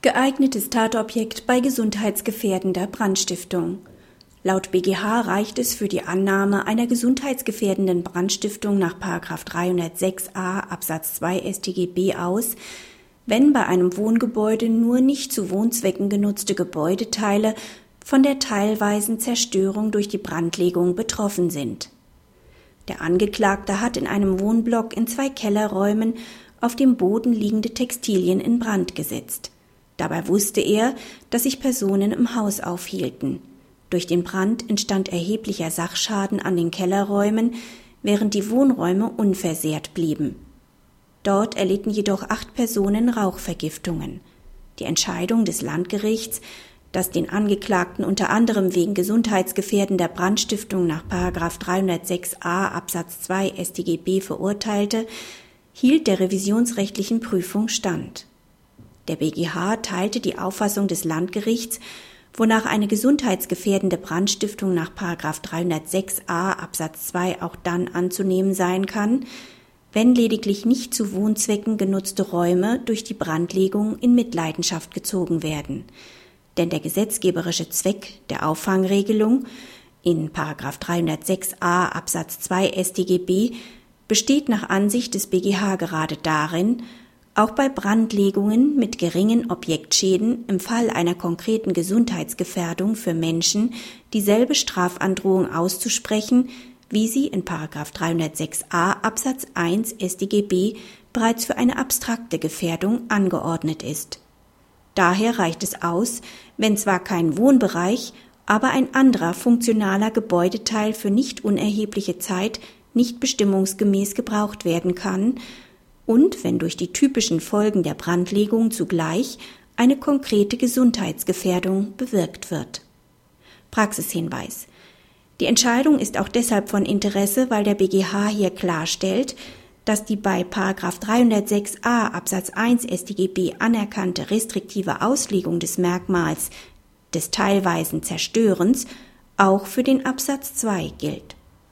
Geeignetes Tatobjekt bei gesundheitsgefährdender Brandstiftung. Laut BGH reicht es für die Annahme einer gesundheitsgefährdenden Brandstiftung nach 306a Absatz 2 StGB aus, wenn bei einem Wohngebäude nur nicht zu Wohnzwecken genutzte Gebäudeteile von der teilweisen Zerstörung durch die Brandlegung betroffen sind. Der Angeklagte hat in einem Wohnblock in zwei Kellerräumen auf dem Boden liegende Textilien in Brand gesetzt. Dabei wusste er, dass sich Personen im Haus aufhielten. Durch den Brand entstand erheblicher Sachschaden an den Kellerräumen, während die Wohnräume unversehrt blieben. Dort erlitten jedoch acht Personen Rauchvergiftungen. Die Entscheidung des Landgerichts, das den Angeklagten unter anderem wegen gesundheitsgefährdender Brandstiftung nach 306a Absatz 2 StGB verurteilte, hielt der revisionsrechtlichen Prüfung stand. Der BGH teilte die Auffassung des Landgerichts, wonach eine gesundheitsgefährdende Brandstiftung nach 306a Absatz 2 auch dann anzunehmen sein kann, wenn lediglich nicht zu Wohnzwecken genutzte Räume durch die Brandlegung in Mitleidenschaft gezogen werden. Denn der gesetzgeberische Zweck der Auffangregelung in 306a Absatz 2 StGB besteht nach Ansicht des BGH gerade darin, auch bei Brandlegungen mit geringen Objektschäden im Fall einer konkreten Gesundheitsgefährdung für Menschen dieselbe Strafandrohung auszusprechen, wie sie in 306a Absatz 1 StGB bereits für eine abstrakte Gefährdung angeordnet ist. Daher reicht es aus, wenn zwar kein Wohnbereich, aber ein anderer funktionaler Gebäudeteil für nicht unerhebliche Zeit nicht bestimmungsgemäß gebraucht werden kann und wenn durch die typischen Folgen der Brandlegung zugleich eine konkrete Gesundheitsgefährdung bewirkt wird. Praxishinweis. Die Entscheidung ist auch deshalb von Interesse, weil der BGH hier klarstellt, dass die bei 306a Absatz 1 StGB anerkannte restriktive Auslegung des Merkmals des teilweisen Zerstörens auch für den Absatz 2 gilt.